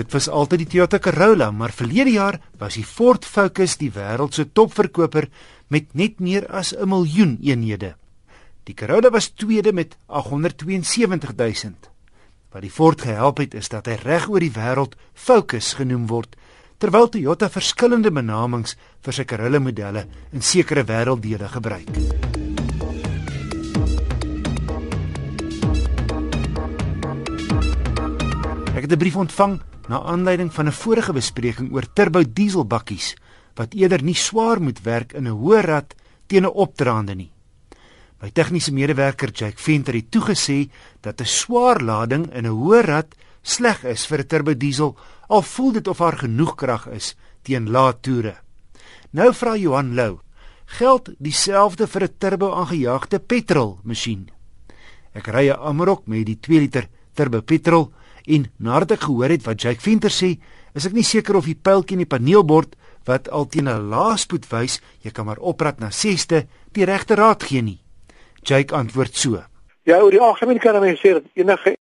Dit was altyd die Toyota Corolla, maar verlede jaar was die Ford Focus die wêreld se topverkoper met net meer as 'n miljoen eenhede. Die Corolla was tweede met 872 000. Wat die Ford gehelp het is dat hy reg oor die wêreld Focus genoem word, terwyl Toyota verskillende benamings vir sy Corolla modelle in sekere wêrelddele gebruik. Ek het 'n brief ontvang na aanleiding van 'n vorige bespreking oor turbo diesel bakkies wat eerder nie swaar moet werk in 'n hoë rad teen 'n opdraande nie. My tegniese medewerker Jake Venter het toegesê dat 'n swaar lading in 'n hoë rad sleg is vir 'n turbo diesel al voel dit of haar genoeg krag is teen lae toere. Nou vra Johan Lou, geld dieselfde vir 'n turbo aangejaagde petrol masjien? Ek ry 'n Amarok met die 2 liter turbo petrol En nadat ek gehoor het wat Jake Venter sê, is ek nie seker of die pyltjie in die paneelbord wat al teen 'n laaspoed wys, jy kan maar oprad na 6ste, die regte raad gee nie. Jake antwoord so: Ja, oor die algemeen kan mense sê dat enige